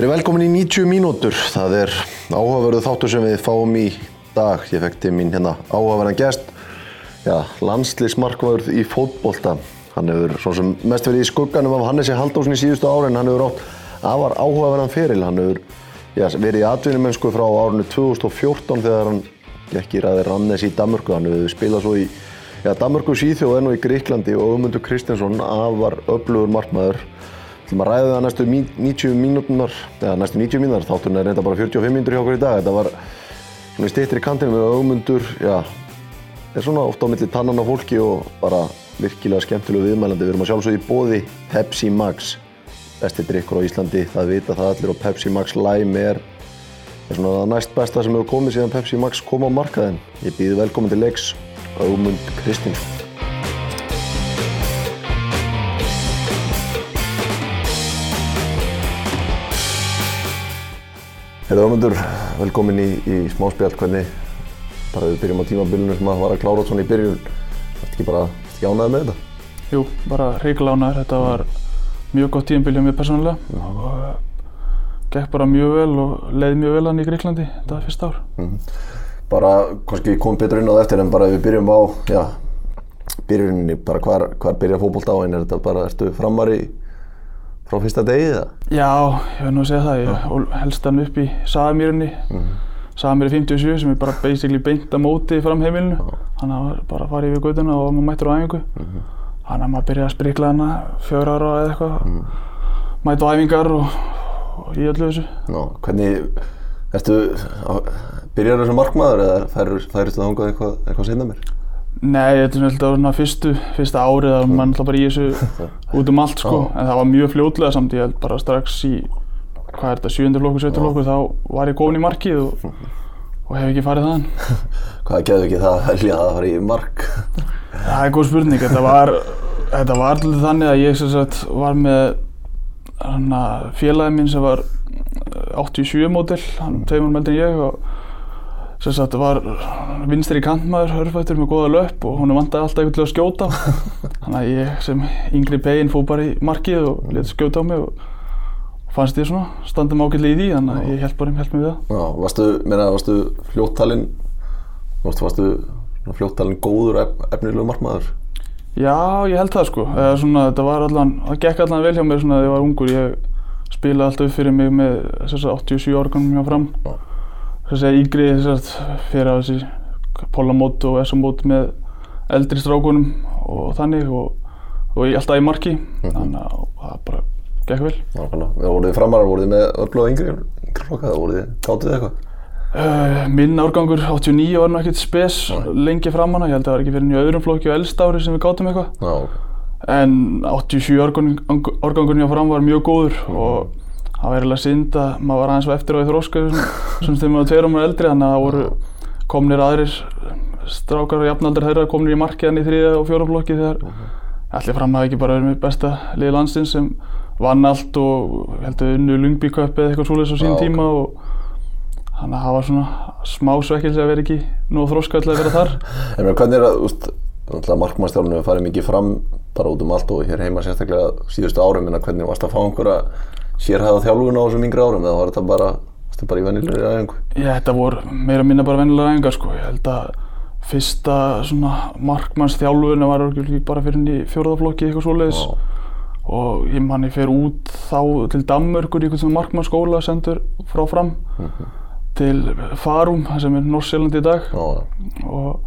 Verið velkomin í 90 mínútur. Það er áhugaverðu þáttur sem við fáum í dag. Ég fekk til mín hérna áhugaverðan gest. Já, landslýsmarkvæður í fótbolta. Hann hefur svo sem mest verið í skugganum af Hannesi Haldósson í síðustu ári en hann hefur átt afar áhugaverðan feril. Hann hefur já, verið í atvinnumennsku frá árinu 2014 þegar hann gekk í ræði Rannes í Danmörku. Hann hefur spilað svo í já, Danmörku, Svíþjóð en og í Gríklandi og Ögmundur Kristjánsson afar öflugur markmaður. Þú maður ræði það næstu 90 mínútunar, eða næstu 90 mínútunar, þátturinn er reynda bara 45 mínútur hjá okkur í dag. Þetta var svona í stýttri kantinu með augmundur, já, er svona ofta á milli tannan á fólki og bara virkilega skemmtilegu viðmælandi. Við erum að sjálfsögja í bóði Pepsi Max, besti drikkur á Íslandi, það vita það allir og Pepsi Max Lime er, er svona það næst besta sem hefur komið síðan Pepsi Max kom á markaðin. Ég býði velkomin til leiks, Augmund Kristinsson. Herðu Ömundur, velkomin í, í smáspjall, hvernig bara við byrjum á tímabilinu sem að var að klára svona í byrjun, þetta ekki bara ánæðið með þetta? Jú, bara reykla ánæður, þetta var mjög gott tímabil hjá mér persónulega. Og uh, gekk bara mjög vel og leiði mjög vel hann í Greiklandi þetta fyrsta ár. Mm -hmm. Bara, kannski komum betur inn á það eftir en bara við byrjum á, já, byrjuninni, bara hvar, hvar byrja fókbólt á? En er þetta bara, ertu framar í frá fyrsta degið það? Já, ég verði nú að segja það, ég helst hann upp í Sagamýrunni, mm. Sagamýri 57 sem er bara basically beint að móti fram heimilinu, þannig að maður bara farið yfir gautuna og maður mættur á æfingu, mm þannig að maður byrjaði að sprikla hana fjögur ára eða eitthvað, mm mættu æfingar og, og í öllu þessu. Ná, hvernig, ertu, byrjar þessu markmaður eða færist það hongað eitthvað, eitthvað seinna mér? Nei, þetta er svona fyrstu, fyrsta árið að maður náttúrulega bara í þessu út um allt sko, en það var mjög fljótlega samt, ég held bara strax í, hvað er þetta, sjöundu flokku, sjöttu flokku, þá var ég komin í markið og, og hef ekki farið þaðan. Hvað gefðu ekki það að velja að fara í mark? Það er góð spurning, þetta var, þetta var alltaf þannig að ég sagt var með félagið minn sem var 87 mótil, hann tveimur meldin ég og sem sagt var vinstri kantmaður, hörfættur með goða löpp og hún vantæði alltaf eitthvað til að skjóta. Þannig að ég sem yngri peginn fóð bara í markið og letið skjóta á mig og fannst ég svona standum ágætlega í því þannig að ég held bara held með það. Já, varstu, meina, varstu fljóttalinn varstu, varstu fljóttalinn góður ef, efnilegu markmaður? Já, ég held það sko. Eða svona þetta var allan, það gekk allan vel hjá mér svona þegar ég var ungur, ég spilaði alltaf upp fyrir mig með þess að 87 árganum hjá fram. Já þess að yngri fyrir á þessi pólamót og essamót með eldri strákunum og þannig og, og ég alltaf í marki mm -hmm. þannig að það bara gekk vel Nákvæmlega, voruð þið framarar, voruð þið með öllu og yngri klokka, voruð þið, gáttuð þið eitthvað? Uh, minn árgangur 89 var náttúrulega ekkert spes Nei. lengi framanna, ég held að það var ekki fyrir nýja öðrum flokki og eldst ári sem við gáttum eitthvað En 87 árgangurinn hjá fram var mjög góður og það var eiginlega synd að maður var aðeins eftir á því þróska sem þegar maður tveir ámur eldri þannig að það voru komnir aðrir strákar og jafnaldri þeirra komnir í markiðan í þriða og fjóra flokki þegar uh -huh. allir fram að ekki bara verið með besta liði landsins sem vann allt og heldur unnu Lungbyköp eða eitthvað svolítið á sín tíma okay. og þannig að það var svona smá svekkilsi að vera ekki nú þróska til að vera þar En mér, hvernig er það, úst, markmannstjálfinu hefur farið mikið fram bara út um allt og hér heima sérstaklega síðustu árum en hvernig varst að fá einhverja sérhæða þjálfun á þessum yngri árum eða var þetta bara, bara í vennilegri æfingu? Já, þetta voru meira minna bara vennilegri æfingar sko. Ég held að fyrsta svona markmannsþjálfun var bara fyrir í fjórðaflokki eitthvað svoleiðis og ég manni fyrir út þá til Danmörkur í einhvern svona markmannsskóla sendur frá fram mm -hmm. til Farum, sem er Norrsjælandi í dag ja. og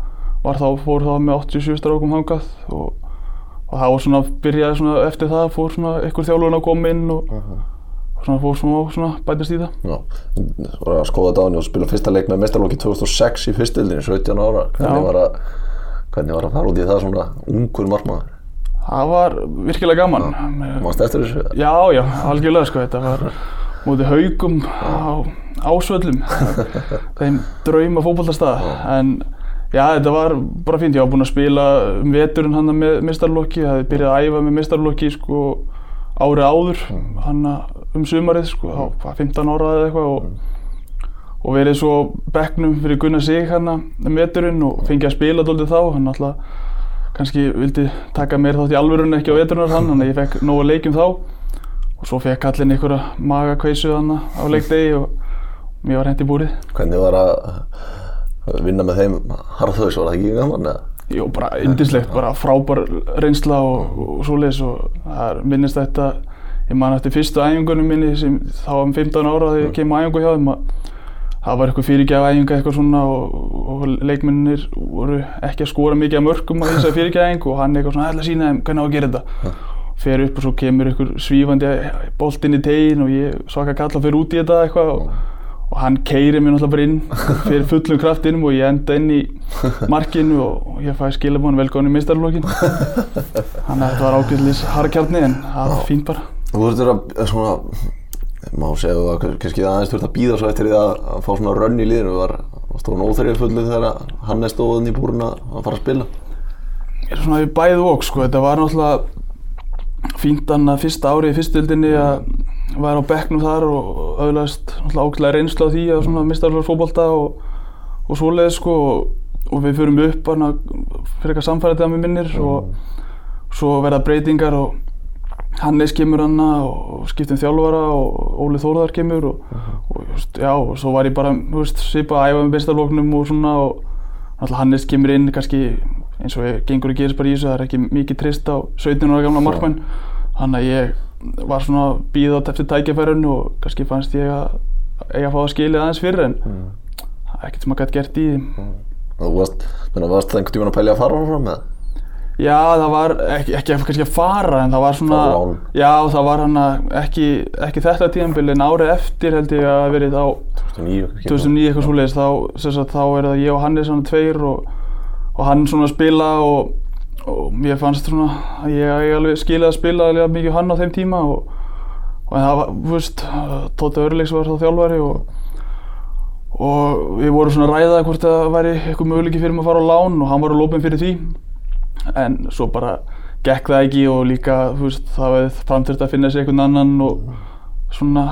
var þá, fór þá með 87 strákum hangað og, og það var svona, byrjaði svona eftir það, fór svona einhver þjálfun að koma inn og uh -huh svona fór svona, svona bætast í það. Já, var að skoða þetta á henni og spila fyrsta leik með mestarlokki 2006 í fyrstildinni 17 ára, hvernig var, að, hvernig var að fara út í það svona ungur margmaður? Það var virkilega gaman. Mannst eftir þessu? Já, já, algjörlega sko, þetta var mútið haugum á ásvöllum þeim drauma fókbaltarstað en já, þetta var bara fínt, ég var búinn að spila um veturinn hann með mestarlokki, það hefði byrjað að æfa með mestarlokki sko árið áður. Hann um sumarið sko, þá var 15 ára eða eitthvað og, og verið svo bekknum fyrir Gunnar Sig hérna um veturinn og fengið að spila doldið þá. Hann alltaf kannski vildi taka mér þátt í alvörun ekki á veturinnar hann þannig að ég fekk nógu leikjum þá. Og svo fekk kallinn einhverja magakveisu þarna á leikdegi og mér var hendi búrið. Hvernig var að vinna með þeim harðhaus, var það ekki gaman eða? Jú, bara yndislegt, bara frábær reynsla og, og svoleiðis og það er minnist þetta, ég man eftir fyrstu æfingunum minni sem þá um 15 ára þegar ég kem á æfingu hjá þeim að það var eitthvað fyrirgæða æfinga eitthvað svona og, og leikmennir voru ekki að skora mikið af mörgum á þessari fyrirgæða æfingu og hann eitthvað svona, ætla að sína þeim hvernig á að gera þetta. Fer upp og svo kemur einhver svífandi bolt inn í tegin og ég svaka kalla fer út í þetta eitthvað og, og hann keiri mér náttúrulega bara inn fyrir fullum kraftinum og ég enda inn í markinu og ég fæ skilabónu velgóðin í mistarlokkin. Þannig að þetta var ágæðlis harkjarni en það var fínt bara. Þú þurftur að svona, má segja að kannski aðeins þurft að býða svo eftir því að, að fá svona rönn í liðinu. Var, var stóðan óþærið fullið þegar hann er stóðin í búrun að, að fara að spila? Ég er svona í bæðu okk sko, þetta var náttúrulega fínt annað fyrsta árið í fyrstöldinni að væri á bekknum þar og auðvitaðst ákveðlega reynslu á því að svona mistarflöður fókbalta og, og svoleiðis sko og, og við fyrum upp hana fyrir eitthvað samfærið það með minnir og svo verða breytingar og Hannes kemur hana og skiptum þjálfara og Óli Þórðar kemur og, og just, já, og svo var ég bara veist, svipa að æfa með bestarloknum og svona og náttúrulega Hannes kemur inn kannski eins og ég gengur að gerist bara í þessu, það er ekki mikið trist á 17 ára gamla markmann þannig að ég var svona býð á eftir tækjafærun og kannski fannst ég að eiga að fá að skilja aðeins fyrir en Mm. það er ekkert sem að gæti gert í því. Þú varst, menna, varst það einhvern tíman að pælja að fara fram með? Já, það var ekki, ekki kannski að fara en það var svona, Fara á lán. já það var hann ekki, ekki þetta tíðanbili en árið eftir held ég að verið á 2009 kannski? 2009 eitthvað svoleiðis þá, sagt, þá er það ég og Hannes svona tveir og, og hann svona að spila og, og mér fannst svona að ég, ég alveg skilið að spila alveg mikið hann á þeim tíma og, og en það var, þú veist, Tóti Örleiks var þá þjálfari og, og við vorum svona að ræða hvort það væri eitthvað möguleiki fyrir mig að fara á lán og hann var á lópin fyrir því en svo bara gekk það ekki og líka, þú veist, það var framþurft að finna sér einhvern annan og svona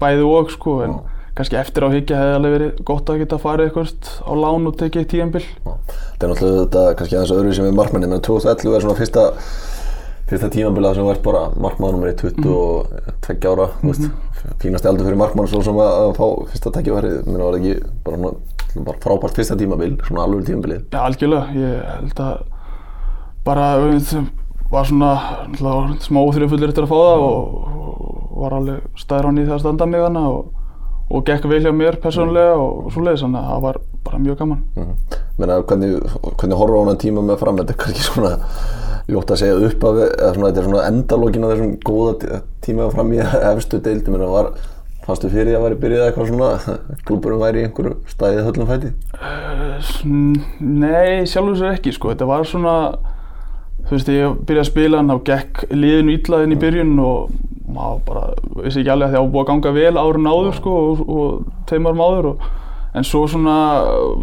bæði og sko en kannski eftir á higgja hefði alveg verið gott að geta farið eitthvað á lán og tekið tíðanbill. Já. Það er náttúrulega þetta kannski aðeins öðru sem við markmanni, menn 2011 er svona fyrsta fyrsta tímabilið sem verð bara markmannum er 22 ára, þú veist, fínasti aldur fyrir markmann svo sem að, að fá fyrsta tækifæri, menn var ekki bara, bara frábært fyrsta tímabil, svona alveg tímabilið. Já, algjörlega. Ég held að bara var svona smá óþrifullir eftir að fá það og, og var alveg stæður hann í það að standa mig hana og, og gekk vel hjá mér persónulega og svoleiðis, þannig að það var bara mjög gaman. Mm. Menna, hvernig, hvernig horfa á hana tíma með fram, þetta er kannski svona ljótt að segja upp af, eða svona, þetta er svona endalókin á þessum góða tí- tíma fram í efstu deildi, menna, var, fannstu fyrir því að væri byrjað eitthvað svona, klúburum væri í einhverju stæðið höllum fæti? Nei, sjálfur sér ekki sko. Þetta var svona, þú veist, ég byrjaði að spila hann og gekk liðinu ítlaðinn í byrjun og maður bara vissi ekki alveg að það á búið að ganga vel árun áður sko og, og tveim árum áður og en svo svona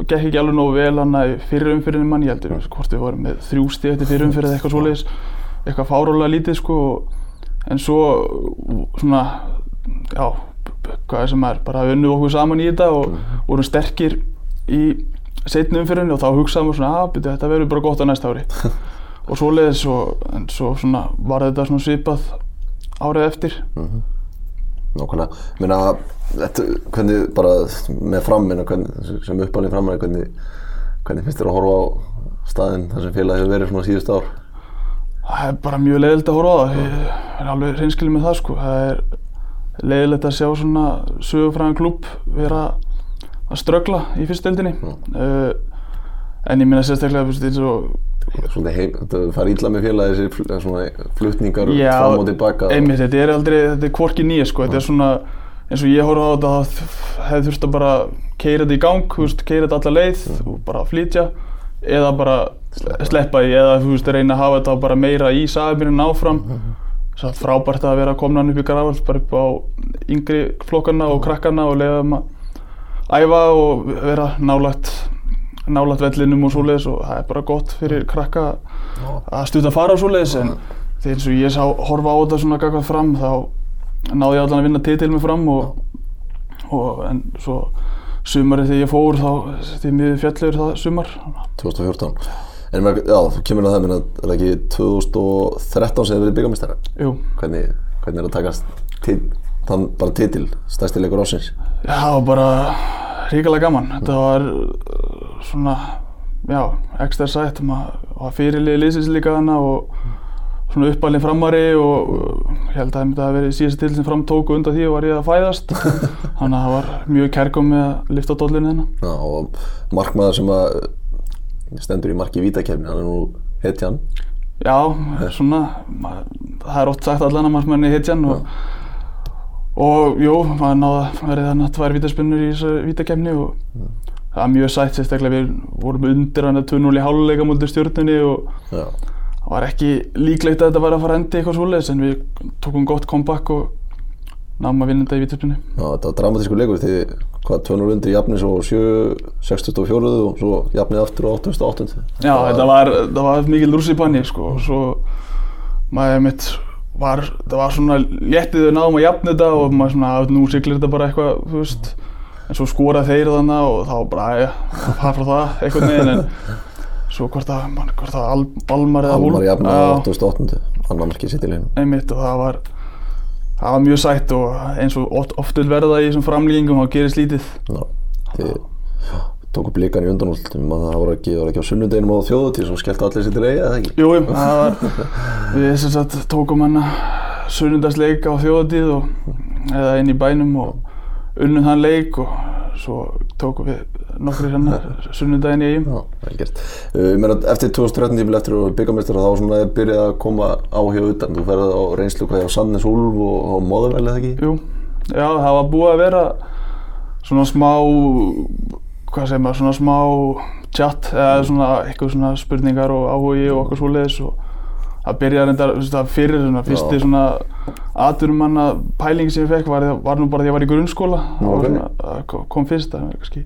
gekk ekki alveg nógu vel hann að fyrir umfyrinni mann, ég heldur hvort við vorum með þrjú stíð eftir fyrir umfyrið eitthvað svoleiðis, eitthvað fárólega lítið sko en svo svona, já, hvað er sem er, bara unnum okkur saman í þetta og vorum sterkir í setni umfyrinni og þá hugsaðum við svona, að byrju, þetta verður bara gott á næsta ári og svoleiðis og, en svo svona var þetta svona svipað árið eftir Nákvæmlega, meina, þetta, hvernig bara með fram, meina, hvernig, sem uppalinn fram, hvernig, hvernig finnst þér að horfa á staðinn þar sem félagi hefur verið svona síðust ár? Það er bara mjög leiðilegt að horfa á það, ég er alveg reynskilið með það sko. Það er leiðilegt að sjá svona sögufræðan klúb vera að ströggla í fyrstdeildinni. Uh, en ég minna sérstaklega, eins og Svona heim, þetta fara illa með félagi þessi svona flutningar Já, fram og tilbaka. einmitt, þetta er aldrei, þetta er hvorki nýja sko, þetta er svona, eins og ég horfa á þetta, það hefði þurft að bara keira þetta í gang, þú veist, keira þetta alla leið og bara flytja, eða bara sleppa. því, eða þú veist, reyna að hafa þetta bara meira í sagamirinn áfram. Svo frábært að vera komin hann upp í Grafald, bara upp á yngri flokkana og krakkana og leiða þeim að æfa og vera nálægt nálægt vellinum og svoleiðis og það er bara gott fyrir krakka að stunda að fara á svoleiðis en þegar og ég sá horfa á þetta svona gagvað fram þá náði ég allan að vinna titil með fram og, og en svo sumarið þegar ég fór þá því miður fjallur það sumar 2014. En maður, já, þú kemur að það, meina, er það ekki 2013 sem þið verið byggamistara? Jú, Hvernig, Hvernig er að takast til, þann bara titil, stærsti leikur ásins? Já, það bara ríkilega gaman. Þetta var uh, svona, já, ekstra sætt. Maður var fyrirlið liðsins líka hana og svona uppalinn framari og uh, ég held að það myndi að vera síðast til sem framtóku undan því og var ég að fæðast. Þannig að það var mjög kærkom með að lifta dollinu hérna. Já, og markmaður sem að stendur í marki vítakefni, hann er nú hetjan. Já, svona, það er oft sagt allan að markmanni hetjan og, og jú, maður náða að verið þannig að tvær vítaspinnur í þessu vítakefni og það er mjög sætt sérstaklega við vorum undir hann að 2-0 í háluleika múlið stjórnunni og það var ekki líklegt að þetta var að fara að endi eitthvað svoleiðis en við tókum gott comeback og náðum að vinna þetta í vítaspinnu. Já, þetta var dramatísku leikur því hvað 200 undir jafnir svo 7, 64 og svo jafnið aftur á 88. Já, þetta var, var mikil rússipanni sko og svo maður mitt var, það var svona léttið við náðum að jafna þetta og maður svona, að nú siglir þetta bara eitthvað, þú veist en svo skora þeir þannig og þá bara, já, það frá það, einhvern veginn en svo hvort það, man, hvort það Al, Balmar eða Almar jafnið á Já, 88. Annar markið sitt í leinu. einmitt og það var það var mjög sætt og eins og oft, oft vil verða í þessum framlýgingum þá gerist lítið Já, þið tóku blikan í undanúld mann það voru ekki, voru ekki á sunnudeginum á þjóðutíð svo skelltu allir sér til eiga, eða ekki? Jú, jú, það var, við sem sagt tókum hann sunnundagsleik á þjóðatíð og, eða inn í bænum og unnum þann leik og svo tókum við nokkri hann sunnundaginn í eigum. Já, vel gert. Uh, Ég meina, eftir 2013 tímil eftir að byggamestara þá svona er byrjað að koma áhjá utan. Þú ferði á reynslu hvað á Sandnes Úlf og á Móðurvæli eða ekki? Jú, já, það var búið að vera svona smá, hvað segir maður, svona smá chat eða svona eitthvað svona spurningar og áhugi og okkur svoleiðis og það byrjaði reyndar, þú veist það fyrir svona fyrsti Já. svona atvinnumanna pæling sem ég fekk var, var nú bara því að ég var í grunnskóla Ok. svona, kom- fyrst, það var kannski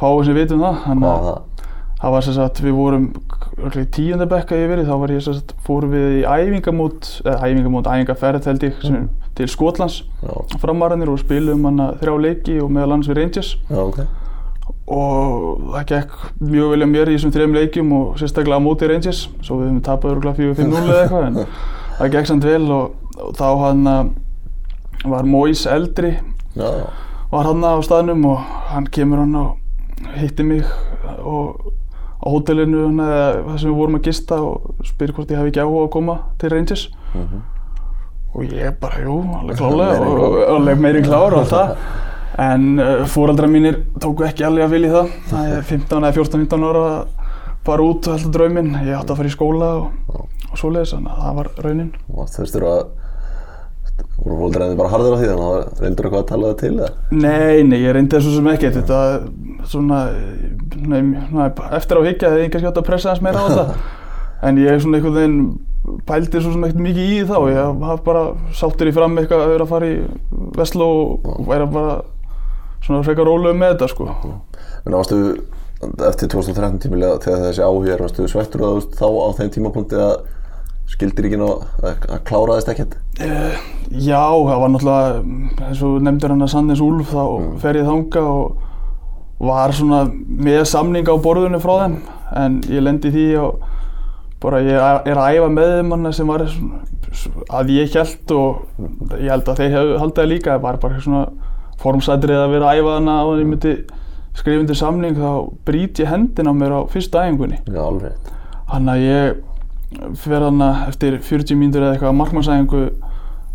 fáið sem vitum það, þannig að það. það var sem sagt, við vorum örugglega í tíunda bekka ég verið, þá var ég sem sagt, fórum við í æfingamót, eða æfingamót, æfingaferð held ég, sem, Mhm. til Skotlands framarannir og spilum þrjá leiki og meðal annars við Rangers já, ok. Og það gekk mjög vel að mér í þessum þrejum leikjum og sérstaklega á móti Rangers svo við höfum tapað örgulega 4-5-0 eða eitthvað en það gekk samt vel og, og þá hann uh, var Mois eldri Já, já. var hann á staðnum og hann kemur hann og hitti mig og á hótelinu hann eða það sem við vorum að gista og spyr hvort ég hafi ekki áhuga að koma til Rangers Mhm. og ég bara, jú, alveg klálega og alveg meiri klár og allt það en uh, fóreldrar mínir tóku ekki alveg að vilja það. Það er 15 eða 14-15 ára að fara út og heldur drauminn. Ég átti að fara í skóla og, og svoleiðis þannig að það var raunin. Og þú veist, þú að voru fólkdreðinni bara harður á því þannig að reyndur eitthvað að tala það til eða? Nei, nei, ég reyndi þessu sem ekkert. Þetta svona, nei, svona eftir á higgja hefði ég kannski átt að pressa hans meira á þetta. En ég svona einhvern veginn pældi svo sem ekkert mikið í þá. Ég haf bara sáttur í fram eitthvað að vera að fara í Vestló og væri bara svona frekar rólega með þetta sko. En varstu eftir 2013 tímilega þegar þessi áhuga er, varstu svettur þú þá á þeim tímapunkti að skildir ekki ná að, að kláraðist ekkert? Eh, Já, það var náttúrulega eins og nefndir hann að Sandnes Úlf þá fer ég þanga og var svona með samning á borðinu frá þeim. En ég lendi því og bara ég er að æfa með þeim hann sem var svona, að ég held og ég held að þeir hefðu haldið líka það var bara svona formsætrið að vera að æfa hana og ég myndi skrifa undir samning þá brýt ég hendina á mér á fyrsta æfingunni Já. Þannig að ég fer þarna eftir 40 mínútur eða eitthvað að markmannsæðingu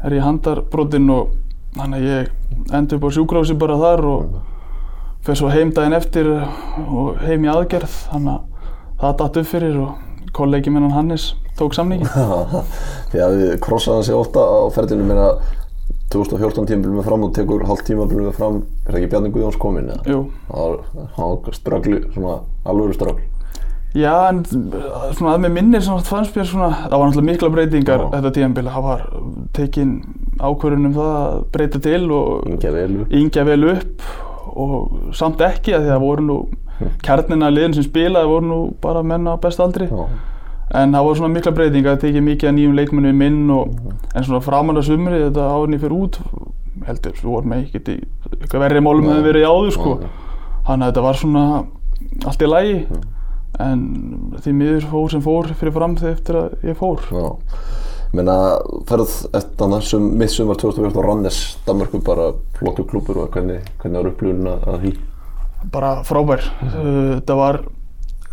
er ég handarbrotin og þannig að ég endi upp á sjúkrási bara þar og fer svo heim daginn eftir og heim í aðgerð þannig að það datt upp fyrir og kollegi minnan Hannes tók samningi. Því að við krossaðan sig ofta á ferðinu meina 2014 tímabil með fram og tekur hálft tímabil með fram, er það ekki Bjarni Guðjóns komin? eða? Jú, Það var- það var ströggli, svona alvöru ströggl. já en svona að með minnir svona fannst mér svona, það var náttúrulega mikla breytingar Já. þetta tíðanbíl, það var tekin ákvörðun um það að breyta til og Ingja velu. yngja vel upp og samt ekki að því að það voru nú kjarnina liðin sem spilaði voru nú bara menn á besta aldri Já, en það voru svona mikla breytingar, það tekið mikið að nýjum leikmennum minn og en svona framan að sumri þetta árinni fyrir út heldur, við vorum ekkert í eitthvað verri málum Nei. hefur verið í áður sko þannig að þetta var svona allt í lagi en því miður fór sem fór fyrir fram þegar eftir að ég fór já. Menna, ferð eftir þannig sem mitt sumar 2014 Rannes, Danmarku, bara flottu klúpur og hvernig, hvernig var upplifun að því? Bara frábær. Mm. Það var,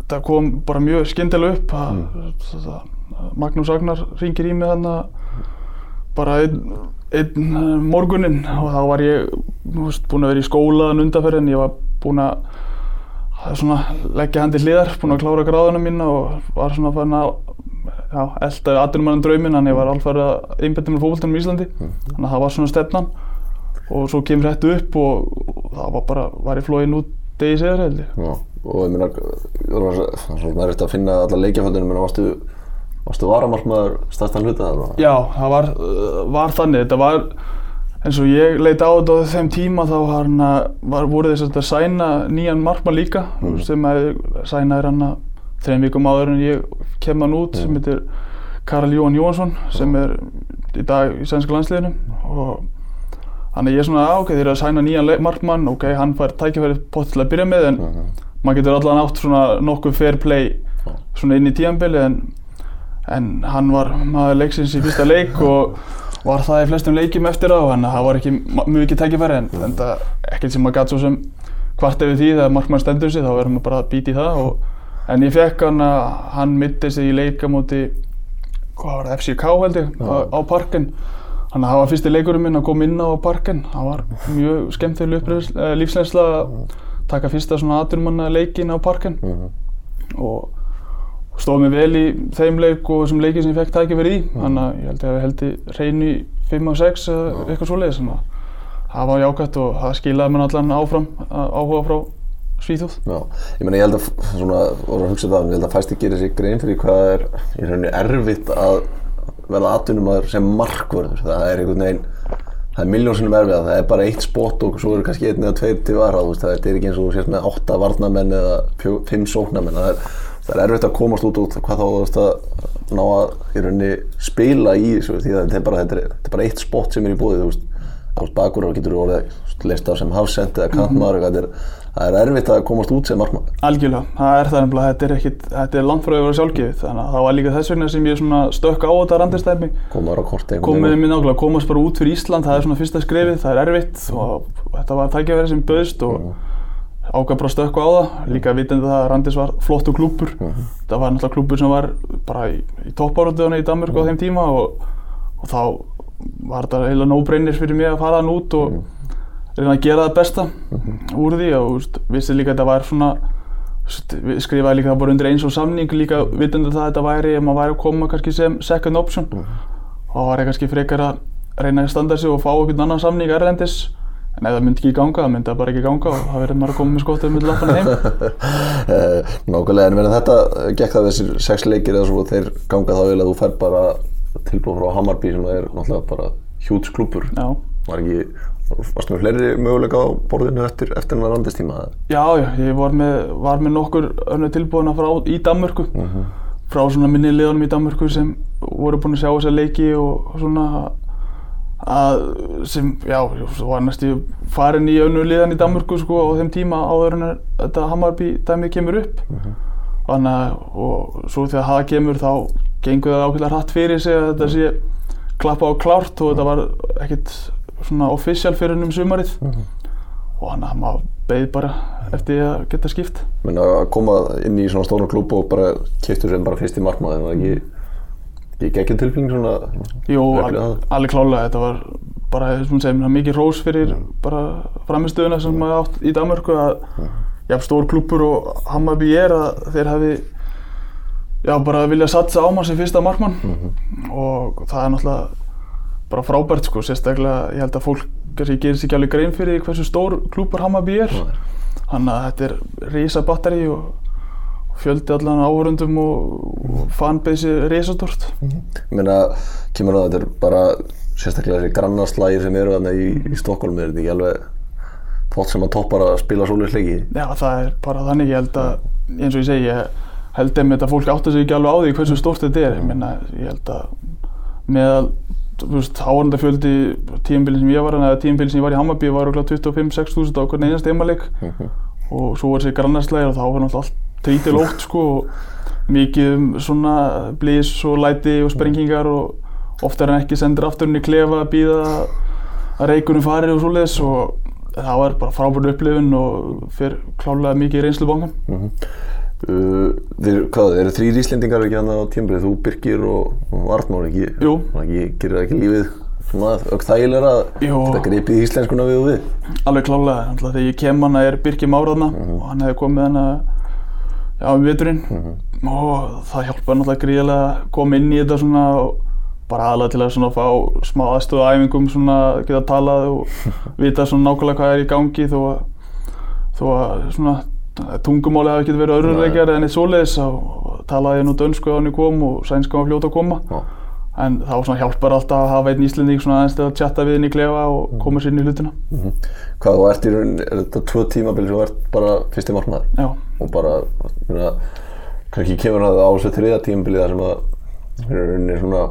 það kom bara mjög skyndilega upp að mm. Magnús Agnar ringir í mig þannig bara einn ein morguninn og þá var ég veist, búinn að vera í skólaðan undanferð en ég var búinn að svona, leggja til hliðar, búinn að klára gráðuna mína og var svona fann að já, eldaði aðdunumannan drauminn þannig að ég var alveg að einbetta mér fólkvöldunum í Íslandi. Þannig að það var svona stefnan. Og svo kemur þetta upp og, og það var bara, var ég flóinn út degi segjar held ég. Og ég meina, það svona erfitt að finna alla leikjaföldunum, en varstu Varstu varamarkmaður stærstan hluta það? Já, það var, var þannig. Þetta var eins og ég leiti á þetta á þeim tíma þá var, voru þess að sæna nýjan markmann líka mm. sem sænaði hann að þreim vikum áður en ég kem hann út mm. sem heitir Karl Jóhann Jóhansson sem er í dag í sænska landsliðinu og þannig ég er svona ok, þeir eru að sæna nýjan markmann ok, hann fær tækifærið pott til að byrja með en mm. Maður getur allavega nátt svona nokkuð fair play svona inn í tíanbili en en hann var maður leiksins í fyrsta leik og var það í flestum leikjum eftir það og það var ekki mjög ekki tækifæri en er ekkert sem maður gæti svo sem hvart ef því þegar markmann stendur sig þá verður maður bara að býta í það og, en ég fekk hann að hann mitti sig í leika múti hvað var það, FCK held ég á, á parken. Þannig að það var fyrsti leikurinn minn að koma inn á parken. Það var mjög skemmtileg eh, lífslegsla að taka fyrsta svona aturmanna leikin á parken og stóð mér vel í þeim leik og þessum leiki sem ég fekk tækifæri í. Mm. þannig að ég held að ég held í í 5 og 6 eða eitthvað svoleiðis það var jákvæmt og það skilaði mér allan áfram áhuga frá Svíþjóð. Já, ég menna ég held að svona, voru að hugsa þetta, ég held að fæst ekki gerir sig grein fyrir hvað er í rauninni erfitt að verða atvinnumæður sem markvörður, það er einhvern veginn það er miljónsinnum erfið að það er bara eitt spott og svo eru kannski einn eða tveir til varað, það er ekki eins og þú sést með átta varnamenn eða fimm sóknamenn, það er það er erfitt að komast út út hvað þá þú veist að ná að í rauninni spila í þessu því að þetta er bara, þetta er, þetta er bara eitt spott sem er í búið þú veist, ást bakur og getur orðið leist af sem hafsend eða kantmaður mm -hmm. Það er erfitt að komast út sem markmann Algjörlega, það er það nefnilega, þetta er ekkit þetta er landfröðið að vera sjálfgefið þannig að það var líka þess vegna sem ég stökk á þetta randistæmi komaður á korti komið mér nákvæmlega, komast bara út fyrir Ísland það er svona fyrsta skrefið, það er erfitt og þetta var tækjaverið sem böðst og mm ágaf bara stökku á það, líka vitandi það að Randis var flottu klúpur. Uh -huh. Það var náttúrulega klúpur sem var bara í, í toppáröldöðunni í Danmörku -huh. á þeim tíma og, og þá var þetta heila no-brainer fyrir mig að fara hann út og -huh. Reyna að gera það besta úr því og veist, vissi líka að þetta var svona, skrifaði líka það bara undir eins og samning líka vitandi það að þetta væri, ef maður væri að koma kannski sem second option. Og þá var kannski frekar að reyna að standa sig og fá einhvern annan samning erlendis. En ef það myndi ekki ganga, það myndi það bara ekki ganga og það verður maður að koma með skótið með lappana heim. Eh, nákvæmlega, en verður þetta, gekk það þessir sex leikir eða svo þeir ganga þá vel að þú fær bara tilbúið frá Hammarby sem er náttúrulega bara hjúts klúpur. Var ekki, varstu með fleiri möguleika á borðinu eftir, eftir hennar randistíma? Já, já, ég var með, var með nokkur önnu tilbúina frá í Danmörku. Uh mhm. -huh. Frá svona minni liðanum í Danmörku sem voru búin að sjá þessa leiki og svona að sem, já, svo var næstu farin í önnu liðan í Danmörku sko á þeim tíma áður en þetta Hammarby dæmið kemur upp uh -huh. þannig að, og svo þegar það kemur þá gengur það ákveðlega hratt fyrir sig að þetta -huh. sé klappa á klárt og þetta var ekkert svona official fyrir hennum sumarið uh -huh. og þannig að maður beði bara eftir að geta skipt Menn að koma inn í svona stóna klúb og bara kiptur sem bara fyrst í markmaði en það ekki Ég gekk ekki tilfling svona? Jú, alveg klálega. Þetta var bara, þessum segum, mikið rós fyrir mm. bara framistöðuna sem maður átt í Danmörku að mm. já, stór klúpur og Hammarby er að þeir hafi já, bara viljað satsa á maður sem fyrsta markmann mm -hmm. og það er náttúrulega bara frábært sko, sérstaklega ég held að fólk kannski gerir sér ekki alveg grein fyrir hversu stór klúpur Hammarby er. Þannig að þetta er reysa batteri og fjöldi allan áhörundum og fanbeysi reysastort. Mm -hmm. Ég meina, kemur það að þetta er bara sérstaklega þessi grannarslægir sem eru þarna í, í Stokkólum, er þetta ekki alveg fólk sem að toppar að spila sólisleiki? Já, það er bara þannig, ég held að, eins og ég segi, ég held að fólk áttar sig ekki alveg á því hversu stórt þetta er. Ég meina, ég held að með áhörundafjöldi tíumbilin sem ég var, eða tíumbilin sem ég var í Hammarby var okkur 25-6 þúsund á hvern einast eimaleg mm -hmm. og svo var þessi grannarslægir og þá var náttúrulega allt trítilótt sko og mikið um svona blís og læti og sprengingar og, oftar en ekki sendir afturinn í klefa að býða að reikunum fari og svoleiðis og það var bara frábært upplifun og fyrir klálega mikið í reynslubankan. Uh, þeir, hvað, eru þrýr Íslendingar ekki hann á tímbrið, þú, Birgir og, og Arnór ekki? Jú. Ekki, gerir það ekki lífið svona auk þægilega að geta gripið íslenskuna við og við? Alveg klálega, Náttúrulega þegar ég kem hana er Birgir Máraðna og hann hefði komið hana já, um veturinn og það hjálpaði náttúrulega gríðilega að koma inn í þetta svona og bara aðalega til að svona fá smá aðstöðu á æfingum svona geta talað og vita svona nákvæmlega hvað er í gangi þó að, þó að svona tungumáli hafi ekki verið öðruleikjar en eitt svoleiðis og talaði ég nú dönsku á hann ég kom og sænska var fljóta að koma Já. en þá svona hjálpar alltaf að hafa einn íslending svona aðeins til að chatta við henni í klefa og koma sér inn í hlutina Mhm. Hvað, þú ert í raun, er þetta tvö tímabil sem þú ert bara fyrsti markmaður? Já, Og bara, svona, kannski kemur það á þessu þriða tímabili þar sem að í rauninni svona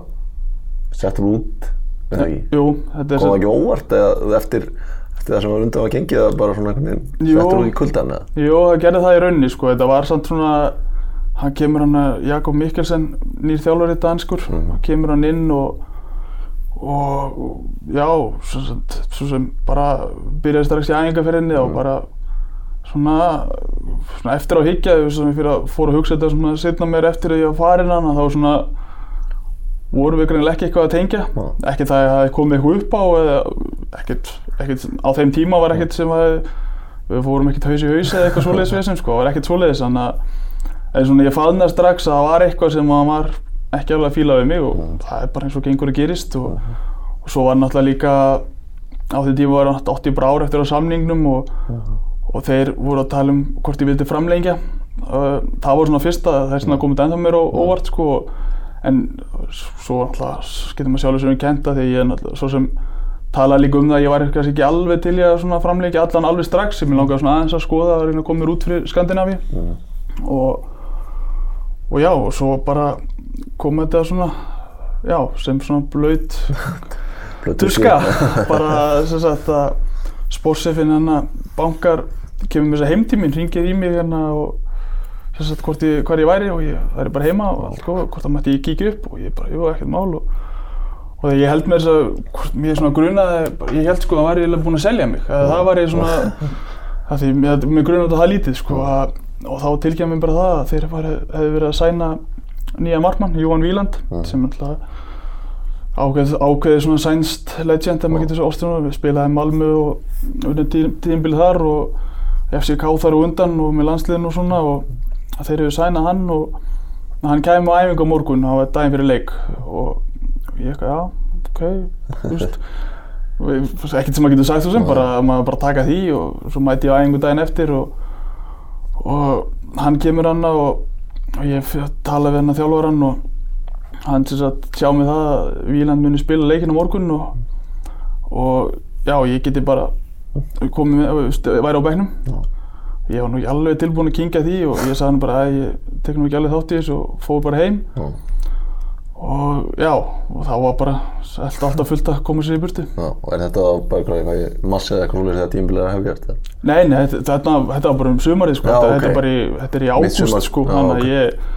settur út, er það ekki? jú, þetta er það sem, ekki óvart eða eftir, eftir það sem var undan að gengið að bara svona einhvern veginn settur út í kuldan eða? jú, það gerði það í raunni sko, þetta var samt svona hann kemur hann að Jakob Mikkelsen nýr þjálfari danskur, hann kemur hann inn og og já, svo sem, svo sem bara byrjaði strax í æfingarferðinni og bara svona, svona eftir á higgja fyrir að fór að hugsa þetta svona setna mér eftir að ég var farin hann þá svona vorum við greinilega ekki eitthvað að tengja? Ekki það að það hefði komið eitthvað upp á eða ekkert, ekkert á þeim tíma var ekkert sem að við fórum ekkert haus í haus eða eitthvað svoleiðis við sem sko, var ekkert svoleiðis þannig að en svona ég faðnaði strax að það var eitthvað sem að var ekki alveg að fíla við mig og það er bara eins og gengur að gerist og, og svo var náttúrulega líka á því tíma var náttúrulega 80 bara ár eftir á samningnum og, og þeir voru að tala um hvort ég vildi framlengja. Það var svona fyrsta, það er svona komið ennþá mér óvart sko en svo náttúrulega getur maður sjálfur sem við kenta því ég er náttúrulega svo sem talaði líka um það að ég var kannski ekki alveg til í að framlengja allan alveg strax. Sem ég langaði svona aðeins að skoða að reyna að koma mér út fyrir Skandinavíu. Og, og já, og svo bara kom þetta svona já, sem svona blöyt tuska. bara sem sagt að spórsefinn hérna bankar kemur með þess að heimtíminn, ringir í mig hérna og sem sagt hvort ég, væri og ég væri bara heima og allt góð, hvort það mætti ég kíkja upp og ég bara, jú, ekkert mál og, og ég held með þess að, mér svona grunaði, ég held sko að hann væri eiginlega búinn að selja mig, að það væri svona, að því mér, mér grunaði þetta það lítið sko að, og þá tilkjæði mér bara það að þeir hefði verið að sæna nýja markmann, Jóhann Víland, sem alltaf ákveðið, ákveðið svona sænst legend ef maður getur svo orðstunum við spilaði Malmö og unnið tí, tíðinbilið þar og FCK þar og undan og með landsliðinu og svona og þeir hefur sænað hann og hann kæmi á æfingu á morgun á daginn fyrir leik. Og ég eitthvað, já, ok, þú veist. Ekkert sem maður getur sagt sem, bara að maður bara taka því og svo mæti ég á æfingu daginn eftir og, og hann kemur hann og, og ég tala við hann að þjálfaran og hann sem sagt sjá mig það að Víland muni spila leikinn á morgun og, og já, ég geti bara komið væri á bekknum. Já. Ég var nú ekki alveg tilbúin að kingja því og ég sagði hann bara að ég tek nú ekki alveg þátt í þessu og fór bara heim. Já. og já, og þá var bara allt, alltaf fullt að koma sér í burtu. Já, og er þetta bara eitthvað, eitthvað massi eða svolítið þegar tímabilið hefur gert það? Nei, nei, þetta, þetta, var bara um sumarið sko, Já, þetta, ok. þetta, bara í, þetta er í ágúst sko, þannig ok. að ég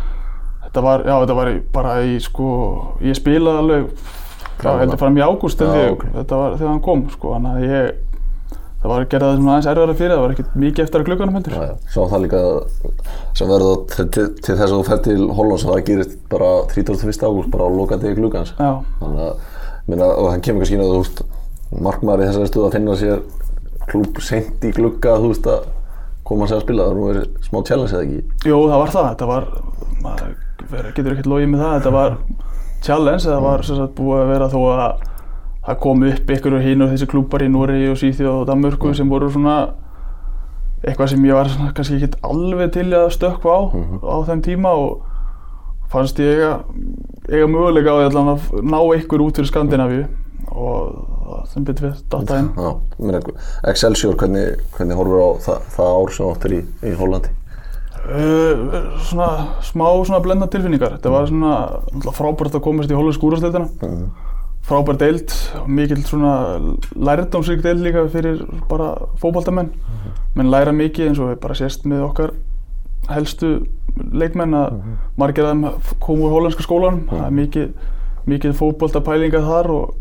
þetta var, já, þetta var bara í sko, ég spilaði alveg heldur fram í ágúst þegar hann kom sko, þannig að ég það var gerða það svona aðeins erfara fyrir, það var ekkert mikið eftir að glugganum heldur Já, já. Svo það líka sem verður til, til, til þess að þú fer til Hollands það gerist bara 31. ágúst bara á lokandi glugans. Já, Þannig að, minna, og það kemur kannski inn að þú veist, markmaður í þessari stöðu að finna sér klúb seint í glugga, þú veist, að koma sér að spila. Það er nú smá challenge eða ekki? Jú, það var það, þetta var, maður getur ekkert logið með það, þetta var challenge, það var búið að vera þó að það kom upp ykkur og hinn og þessi klúpar í Noregi og Svíþjóð og Danmörku sem voru svona eitthvað sem ég var svona, kannski ekkert alveg til að stökkva á á þeim tíma og fannst ég eiga, eiga möguleika á því að ná ykkur út fyrir Skandinavíu og sem betur við datta inn. Já, minna, Excelsior, hvernig, hvernig horfur á það, það ár sem áttur í, í Hollandi? Uh, svona smá svona blenda tilfinningar þetta var svona frábært að komast í hollensku úrvarsdeildina Mhm. Frábær deild, mikill svona lærdómsrík deild líka fyrir bara fótballtamenn menn læra mikið eins og við bara sést með okkar helstu leikmenn að margir af þeim komu úr hollenska skólanum. Það er mikið, mikið fótboltapælinga þar og,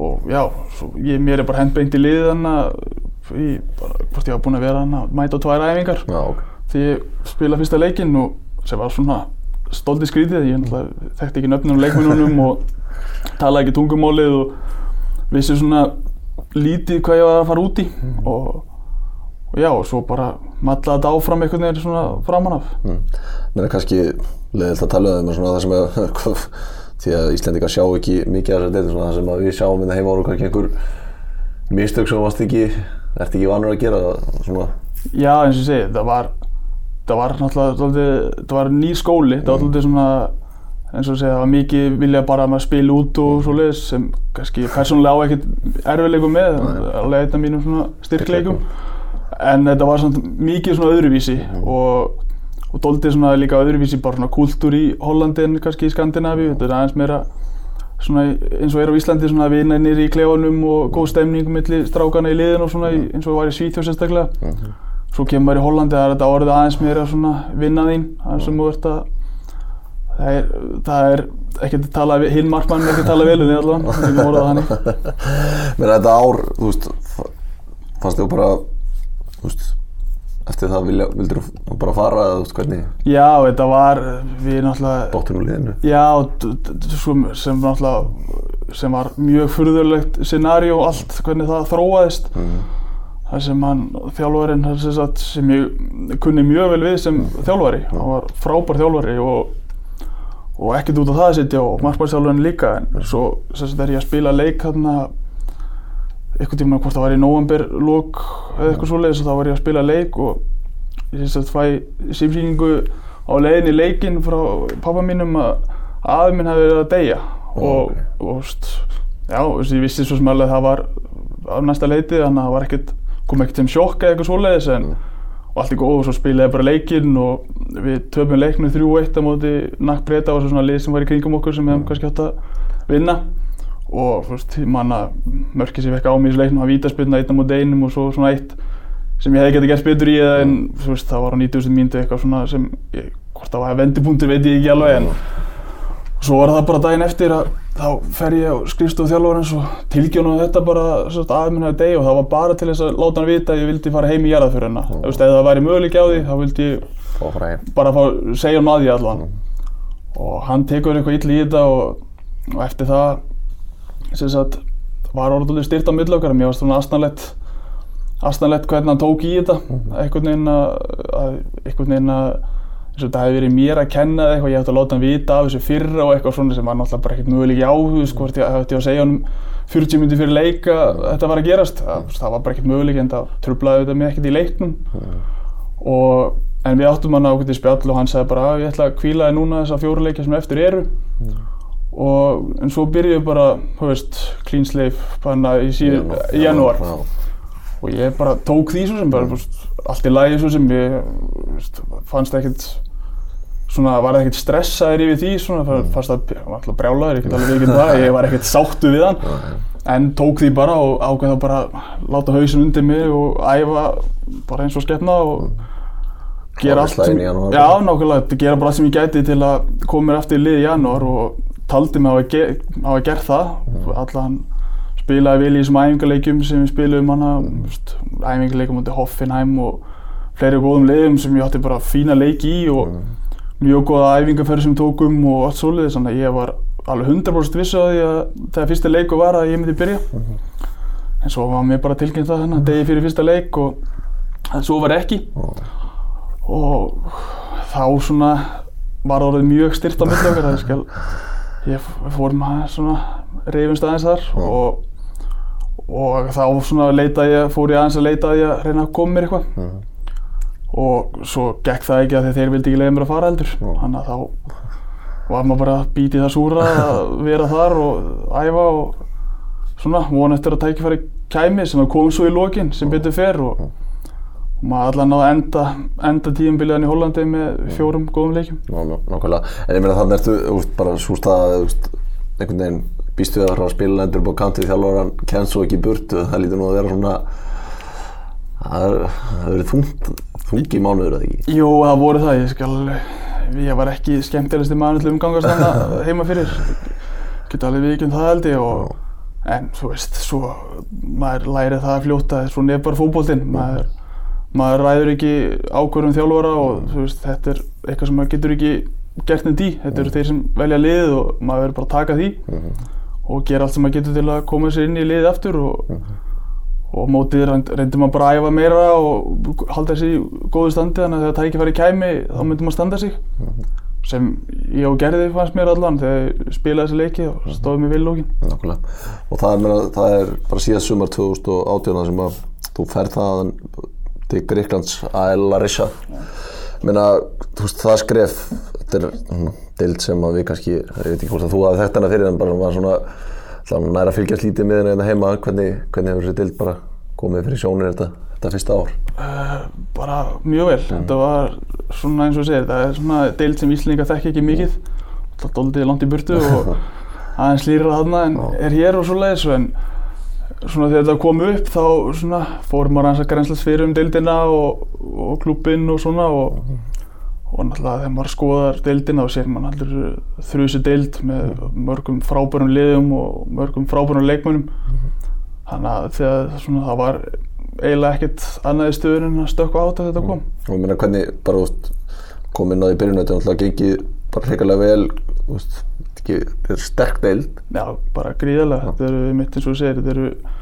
og já, svo ég, mér er bara hendbeint í liðið bara, hvort ég var búinn að vera hann að mæta á tvær æfingar. Já, ok. því ég spila fyrsta leikinn og sem var svona stolti skrítið, ég þekkti ekki nöfnum leikmennunum og talaði ekki tungumálið og vissi svona lítið hvað ég var að fara út í og, og já, og svo bara matlaði þetta áfram einhvern veginn svona framan af. Mm. Mér er kannski leiðilt að tala um svona það sem að, því að Íslendingar sjá ekki mikið af þessar deildir, svona það sem að við sjáum inn heima ára kannski einhver mistök sem varst ekki, ert ekki vanur að gera svona. Já, eins og ég segi, það var, það var náttúrulega, dálítið, það var nýr skóli, það var dálítið svona, eins og segi, það var mikið vilja bara að maður spila út og svo leiðis sem kannski persónulega á ekkert erfiðleikum með, alveg einn af mínum svona styrkleikum. En þetta var svona mikið svona öðruvísi og, og dálítið svona líka öðruvísi bara svona kúltúr í Hollandi en kannski í Skandinavíu, þetta er aðeins meira svona eins og er á Íslandi svona vinnænir í klefanum og góð stemning millir strákana í liðin og svona eins og var í Svíþjóð sérstaklega. Svo kemur maður í Hollandi að þetta orðið aðeins meira svona vinnan þín, það sem þú ert að það er, það er ekkert að tala, hinn markmann er ekki að tala vel um því allavega, það er ekki að orða það hannig. Mér þetta ár, þú veist, fannst þið bara, þú veist, eftir það vilja, vildur þú bara fara eða þú veist hvernig Já, þetta var, við náttúrulega, dóttir úr liðinu? já, sem náttúrulega, sem var mjög furðulegt scenario allt, hvernig það þróaðist. Mm. Það sem hann, það sem, ég kunni mjög vel við sem þjálfari, hann var frábær þjálfari og, og ekkert út á það að sitja og markmannsþjálfarinn líka, en svo er ég að spila leik þarna, einhvern tíma hvort það var í november lók eða eitthvað svoleiðis og þá var ég að spila leik og ég sem sagt fæ símsýningu á leiðin í leikinn frá pappa mínum að afi minn hefði verið að deyja og, ok. og, veist, já, veist, ég vissi svo sem alveg að það var á næsta leiti þannig að það var ekkert, kom ekkert sem sjokk eða eitthvað svoleiðis en og allt í góð og svo spilaði bara leikinn og við töfum leiknum 3-1 á móti Nakk var svo svona lið sem var í kringum okkur sem við hefum kannski átt að vinna. Og veist, manna mörkið sem ég fekk á mig í þessu leiknum var vítaspilna einn á móti einum og svo svona eitt sem ég hefði getið gert betur í eða en þú veist, það var á 90.000 mínútu eitthvað svona sem ég, hvort það var vendipunktur veit ég ekki alveg en svo var það bara daginn eftir að þá fer ég á skrifstofu þjálfarins og tilgjónu þetta bara aðeins minna deg og það var bara til þess að láta hann vita að ég vildi fara heim í jarðaföruna mm. ef það væri möguleik á því þá vildi ég bara fá, segja hann að því allan. Og hann tekur eitthvað illa í þetta og, og eftir það sem sagt var orðulega styrt á milli okkar. Mér varst svona astanlegt astanlegt hvernig hann tók í þetta. Einhvern veginn að þetta hefði verið mér að kenna eða eitthvað, ég ætti að láta hann vita af þessu fyrra og eitthvað svona sem var náttúrulega bara ekkert möguleik í áhug, sko, hvort ég ætti að segja hann 40 minnir fyrir leik að þetta var að gerast, það, það var bara ekkert möguleik en það trublaði þetta mig ekkert í leiknum. Og, en við áttum hann ákveðið spjall og hann sagði bara að ég ætla að kvíla þig núna þessa fjóru leikja sem eftir eru. Og en svo byrjuði bara, þú veist, clean slave og ég bara tók því svo sem bara, veist, allt í lagi svo sem ég veist, fannst ekkert svona, var ekkert stressaður yfir því svona, mm. fannst að, ég var alltaf brjálaður, ég get alveg ekki það, ég var ekkert sáttu við hann en tók því bara og ákveð þá bara láta hausin undir mig og æfa bara eins og skepna og gera allt sem, já, nákvæmlega, gera bara allt sem ég gæti til að koma mér aftur í lið í janúar og taldi mig á að, ge á að gera það Mm. allan spilaði vel í þessum æfingarleikjum sem við spiluðum hana mm. æfingarleikum mútið Hoffenheim og fleiri góðum leiðum sem ég átti bara fína leiki í og Mm. Mjög góða æfingarferði sem tókum og allt svoleiðis þannig að ég var alveg 100% vissu á því að þegar fyrsta leiku var að ég myndi byrja. En svo var mér bara tilkynnt það þannig degi fyrir fyrsta leik og en svo var ekki. Og þá svona var orðið mjög styrt á það skal ég f- við fórum að svona reyfumst aðeins þar og, og þá svona leitaði ég, fór ég aðeins að leita að ég að reyna að koma mér eitthvað. Mhm. Og svo gekk það ekki að þeir vildi ekki leiða mér að fara heldur. Þannig að þá var maður bara að býti það súra að vera þar og æfa og svona von eftir að tækifæri kæmi sem að kom svo í lokin sem betur fer og, og maður allan náði að enda, enda tíumbiliðan í Hollandi með fjórum góðum ná, nákvæmlega. En ég meina þannig ertu úst, bara svo stað að einhvern veginn býstu við að að spila endur upp á kantið þjálfur kemst svo ekki í burtu það lítur nú að vera svona það hefur verið þungt þungi mánuður eða ekki? Jú, það voru það, ég skal, ég var ekki skemmtilegasti maður til umgangast þannig heima fyrir. geta alveg vikið það held ég og en þú veist, svo maður læri það að fljóta, svona er bara fótboltinn. Maður, maður ræður ekki ákvörðum þjálfara og veist, þetta er eitthvað sem maður getur ekki gert neitt í, þetta eru þeir sem velja liðið og maður verður bara að taka því og gera allt sem maður getur til að koma sér inn í liðið aftur og, og mótið reynd- reyndi maður bara að æfa meira og halda þessi í góðu standi þannig að þegar tækifæri kæmi þá myndi maður standa sig sem ég og gerði fannst mér allan þegar ég spilaði þessi leiki og stóði mig vel lókin Nákvæmlega. Og það er, meina, það er bara síðast sumar 2018 sem að þú ferð þaðan til Greiklands að Larissa. Meina, veist, það skref, þetta er svona deild sem að við kannski, ég veit ekki hvort að þú hafði þekkt hana fyrir en bara svona, svona næra að fylgjast lítið með henni heima, hvernig, hvernig hefur þessi deild bara komið fyrir sjónir þetta, þetta fyrsta ár? uh, bara mjög vel. Þetta var svona eins og segir það er svona deild sem Íslinga þekki ekki mikið. Það doldið langt í burtu og aðeins lýra þarna en er hér og svoleiðis en svona þegar þetta kom upp þá svona fórum maður aðeins að grænslast fyrir um deildina og, og klubbinn og svona og, og náttúrulega þegar maður skoðar deildina þá sér maður allir þrjusi deild með mörgum frábærum liðum og mörgum frábærum leikmönnum. Þannig að þegar svona, það var eiginlega ekkert annað í stöðun en að stökkva át að þetta kom. Og ég meina hvernig bara úst, kom inn á því byrjun þetta náttúrulega gengið bara hreikalega vel úst, ekki, þetta er sterk deild. Já, bara gríðarlega. Þetta eru, mitt eins og þú segir, þetta eru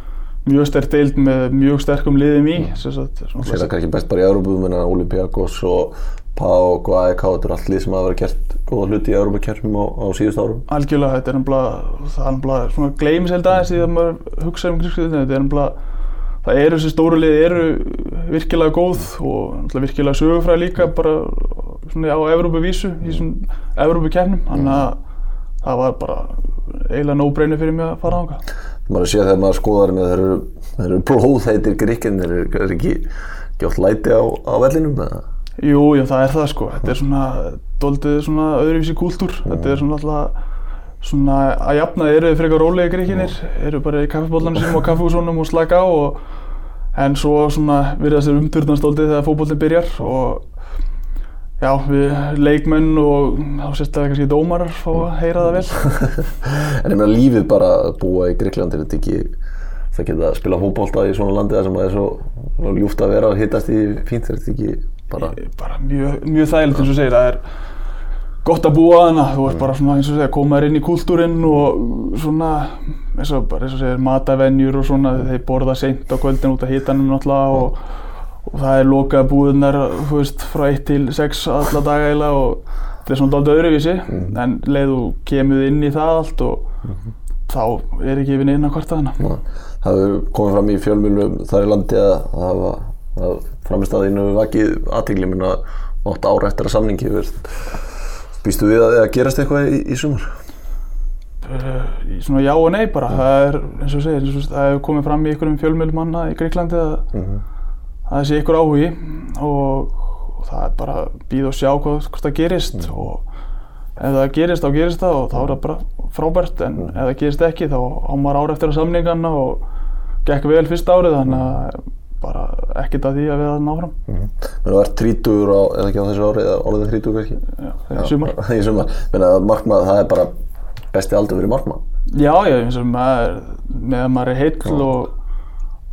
mjög sterk deild með mjög sterkum liðum í. svona sér það kannski best bara í Európa Olympiakos og PAOK og AEK þetta er allt lið sem hafa verið gert góða hluti í Európa-kjörnum á, á síðust árum Algjörlega, þetta er nefnilega, það er nefnilega svona gleymis held aðeins í það maður hugsa um grískriðinu. Þetta er nefnilega, það eru þessi stóru lið eru virkilega góð og náttúrulega virkilega sögufræði líka bara svona á Evrópuvísu, í svona Evrópukernum. Þannig að það var bara eiginlega no-brainer fyrir mig að fara ánga. maður sé þegar maður skoðar með þeir eru, þeir eru blóðheitir gríkinn þeir eru er ekki, ekki oft læti á, á vellinum eða? Jú, já, það er það sko. Þetta er svona, doldið svona öðruvísi kúltúr. Þetta er svona alltaf, svona að jafna eru þið frekar rólegi gríkinir, eru bara í kaffibóllanum sínum og kaffihúsunum og slaka á og en svo svona virðast þeir umturnast doldið þegar fótbollin byrjar og já, við leikmenn og þá sérstaklega kannski dómarar fá að heyra það vel. en ég meina lífið bara að búa í Gríklandi er þetta ekki það geta að spila fótbolta í svona landi þar sem það er svo, ljúft að vera og hittast í fínt er þetta ekki bara bara mjög, mjög þægilegt eins og segir, það er gott að búa þarna, þú ert bara svona eins og segir, koma þér inn í kúltúrinn og svona eins og bara eins og segir matavenjur og svona, þeir borða seint á kvöldin út af hitanum náttúrulega og, og það er lokað búðunar, þú veist, frá 1 til 6 alla daga eiginlega og þetta er svona dálítið öðruvísi, en leið þú kemur inn í það allt og þá er ekki yfir neina hvort að hana. það hefur komið fram í fjölmjölum þar í landi að það hafa að framistæðinu vakið aðtegli minna átt ára eftir að samningi býstu við að það gerast eitthvað í, í sumar? Uh, svona já og nei bara, það er eins og segir, það hefur komið fram í einhverjum fjölmjölum manna í Greiklandi að, að það sé einhver áhugi og, og það er bara að býða og sjá hvað, hvort það gerist og ef það gerist þá gerist það og þá er það bara frábært. En ef það gerist ekki þá á maður ára eftir að samninganna og gekk vel fyrsta árið þannig að ekkert að því að við að ná fram Menn þú ert 30 á, eða ekki á þessu ári, eða orðið 30 kannski? já, í sumar. í sumar. Menn að markmað, það er bara besti aldur fyrir markmað. Já, já, eins og maður, meðan maður er heill og,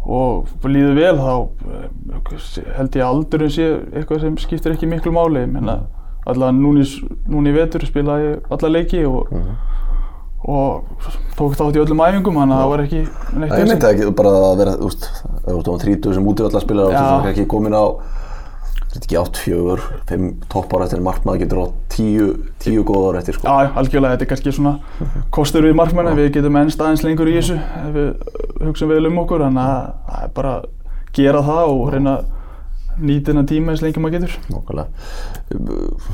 og líður vel þá eh, held ég að aldurinn sé eitthvað sem skiptir ekki miklu máli. Ég meina, allavega núna í, s- núna í vetur spilaði ég alla leiki og, og tók þátt í öllum æfingum, þannig að það var ekki neitt Það ég myndi ekki bara að vera, þú veist, þú ert á 30 sem útivallarspilar og þú Já. ert ekki komin á, þetta ekki 8, 4, 5 toppar eftir markmað getur á 10, 10 góð ára eftir sko. Já, algjörlega, þetta er kannski svona kostur við markmenn að við getum ennst aðeins lengur í þessu ef við hugsaum vel um okkur, þannig að það er bara gera það og reyna nýta þennan tíma eins lengi maður getur. Nákvæmlega.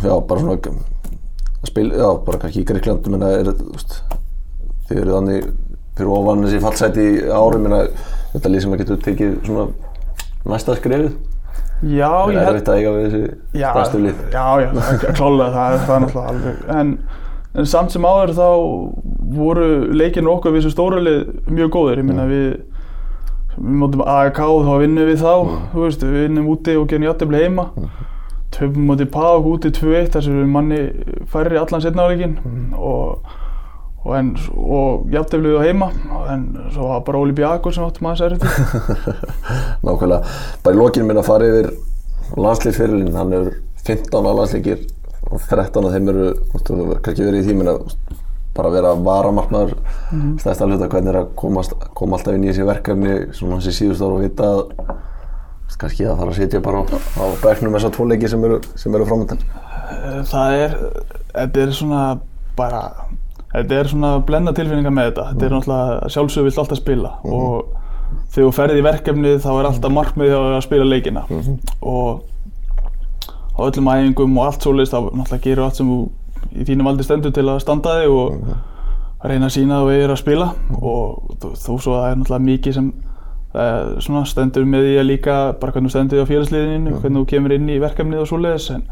Já, bara svona að spil, já, bara kannski í Greikland, menna, er, þú veist, þið eru þannig fyrir ofan þessi fallsæti í ári, menna, þetta lið sem að getur tekið svona næsta skrefið. Já, Það er erfitt að eiga við þessi Já, stærstu lið. já, já, klálega, það er það náttúrulega alveg. En, en samt sem áður þá voru leikinu okkar við þessu stóra lið mjög góðir. Ég minna við, við mótum AEK og þá vinnum við þá, þú veist, við vinnum úti og gerum játtifli heima. Töfum móti PAOK úti 2-1 þar sem við manni færri allan setna áleikin og, og, og jafnteflið á heima en svo var bara Óli Bjarkur sem átti maður særið til Nákvæmlega, bara í lokinu minna að fara yfir landslýsfyrirlin, hann hefur 15 á landsleikir og 13 af þeim eru, þú veist, kannski verið í tímin að bara vera varamarknaður mm. stæðst að hluta hvernig er að komast, koma alltaf inn í þessi verkefni svona hans í síðust ára og vita að kannski að fara að sitja bara á, á bæknum þessar tvo leiki sem eru, eru framöndan Það er, þetta er svona bara, þetta er svona blenda tilfinningar með þetta, þetta er náttúrulega sjálfsög vilt alltaf spila Mhm. og þegar þú ferði í verkefnið þá er alltaf markmiðið að að spila leikina Mhm. og á öllum æfingum og allt svoleiðist þá náttúrulega gerur allt sem þú í þínum valdi stendur til að standa þig og Mhm. reyna að sína að þú eigir að spila og þú, þú svo að það er náttúrulega mikið sem uh, svona stendur með því að líka bara hvernig þú stendur þig á félagsliðinu, hvernig þú kemur inn í verkefnið og svoleiðis en,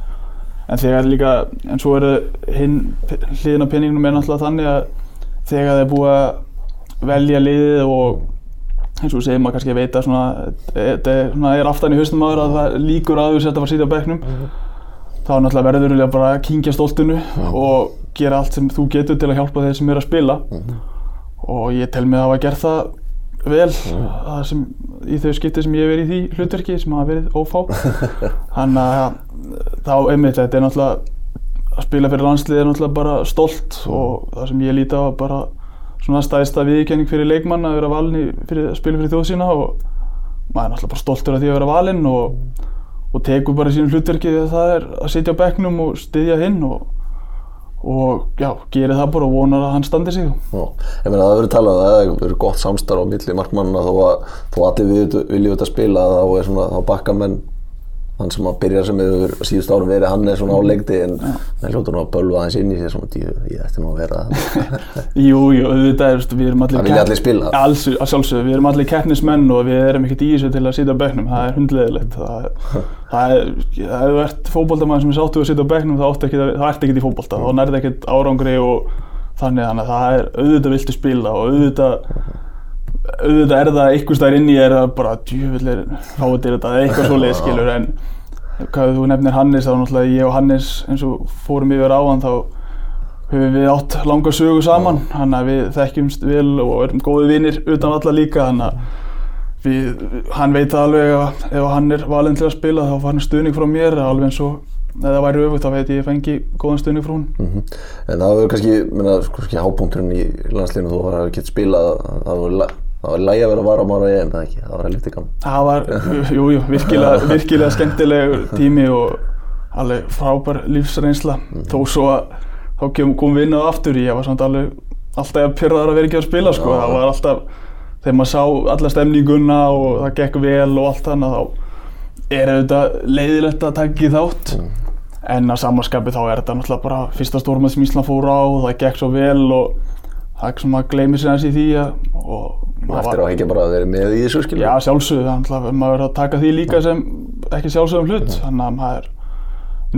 en þegar líka, en svo er hinn hliðin á peningnum er náttúrulega þannig að þegar það er búið að velja liðið og eins og segir maður kannski að veita svona, þetta er, svona, er aftan í haustum aður að það líkur að þú setja að fara að sitja á bekknum. Þá náttúrulega verður þú bara að kynkja stoltinu og gera allt sem þú getur til að hjálpa þeir sem eru að spila. Og ég tel mig að hafa gert það vel sem, í þau skipti sem ég hef verið í því hlutverki sem hafa verið ófá. Þannig að þá einmitt þetta er náttúrulega að spila fyrir landslið er náttúrulega bara stolt og það sem ég líti á er bara svona stæðsta viðkenning fyrir leikmann að vera valin fyrir, að spila fyrir þjóð sína og maður er náttúrulega bara stoltur af því að vera valinn og, og tekur bara sínum hlutverki þegar það er að sitja á bekknum og styðja hinn og, og já, gerir það bara og vonar að hann standi sig. Já, ég meina það verður talað að það verið gott samstarf á milli markmannina þó að þó allir við viljum þetta spila þá svona, þá bakka menn hann sem að byrja sem hefur síðust árum verið hann er svona á leikti en það hljóta nú að bölva aðeins inn í sér svona tíu, ég ætti nú að vera það Jú, jú, auðvitað, er, við erum allir Það vilja allir spila. Alls, að sjálfsögðu, við erum allir keppnismenn og við erum ekkert í þessu til að sitja á bekknum, það er hundleðilegt það, það er, ef þú ert fótboltamaður sem er sáttu að sitja á bekknum þá ert ekkert í fótbolta, þá nærði ekkert árangri og þannig þannig að það er auðvitað viltu spila og auðvitað auðvitað er það einhvers staðar inni er það bara djúvillir fátir þetta eða eitthvað svoleið skilur en hvað þú nefnir Hannes þá náttúrulega ég og Hannes eins og fórum yfir á hann þá höfum við átt langa sögu saman þannig að við þekkjumst vel og erum góði vinnir utan alla líka þannig að við, hann veit alveg að ef hann er valinn til að spila þá fær hann stuðning frá mér alveg eins og ef það væri öfugt þá veit ég fengi góðan stuðning frá hún Mhm. En það verður kannski, minna, kannski hápunkturinn í landslínu þú spilað að það verður það var lægi að vera varamár á EM, það ekki, það var helviti gaman. Það var, jú, jú, virkilega, virkilega skemmtilegur tími og alveg frábær lífsreynsla. Þó svo að þá kom, kom á aftur, ég var samt alveg alltaf að pyrraðar að vera ekki að spila, sko. Það var alltaf, þegar maður sá alla stemninguna og það gekk vel og allt þannig, þá er auðvitað leiðilegt að taka í þátt. En að samanskapi þá er þetta náttúrulega bara fyrsta stórmað sem Ísland fór á og það gekk svo vel og það er sem maður gleymir sér hans í því að, og Og eftir á að hengja bara að vera með í þessu skilju. Já, sjálfsögðu, þannig að maður verður að taka því líka sem ekki sjálfsögðum hlut, þannig að maður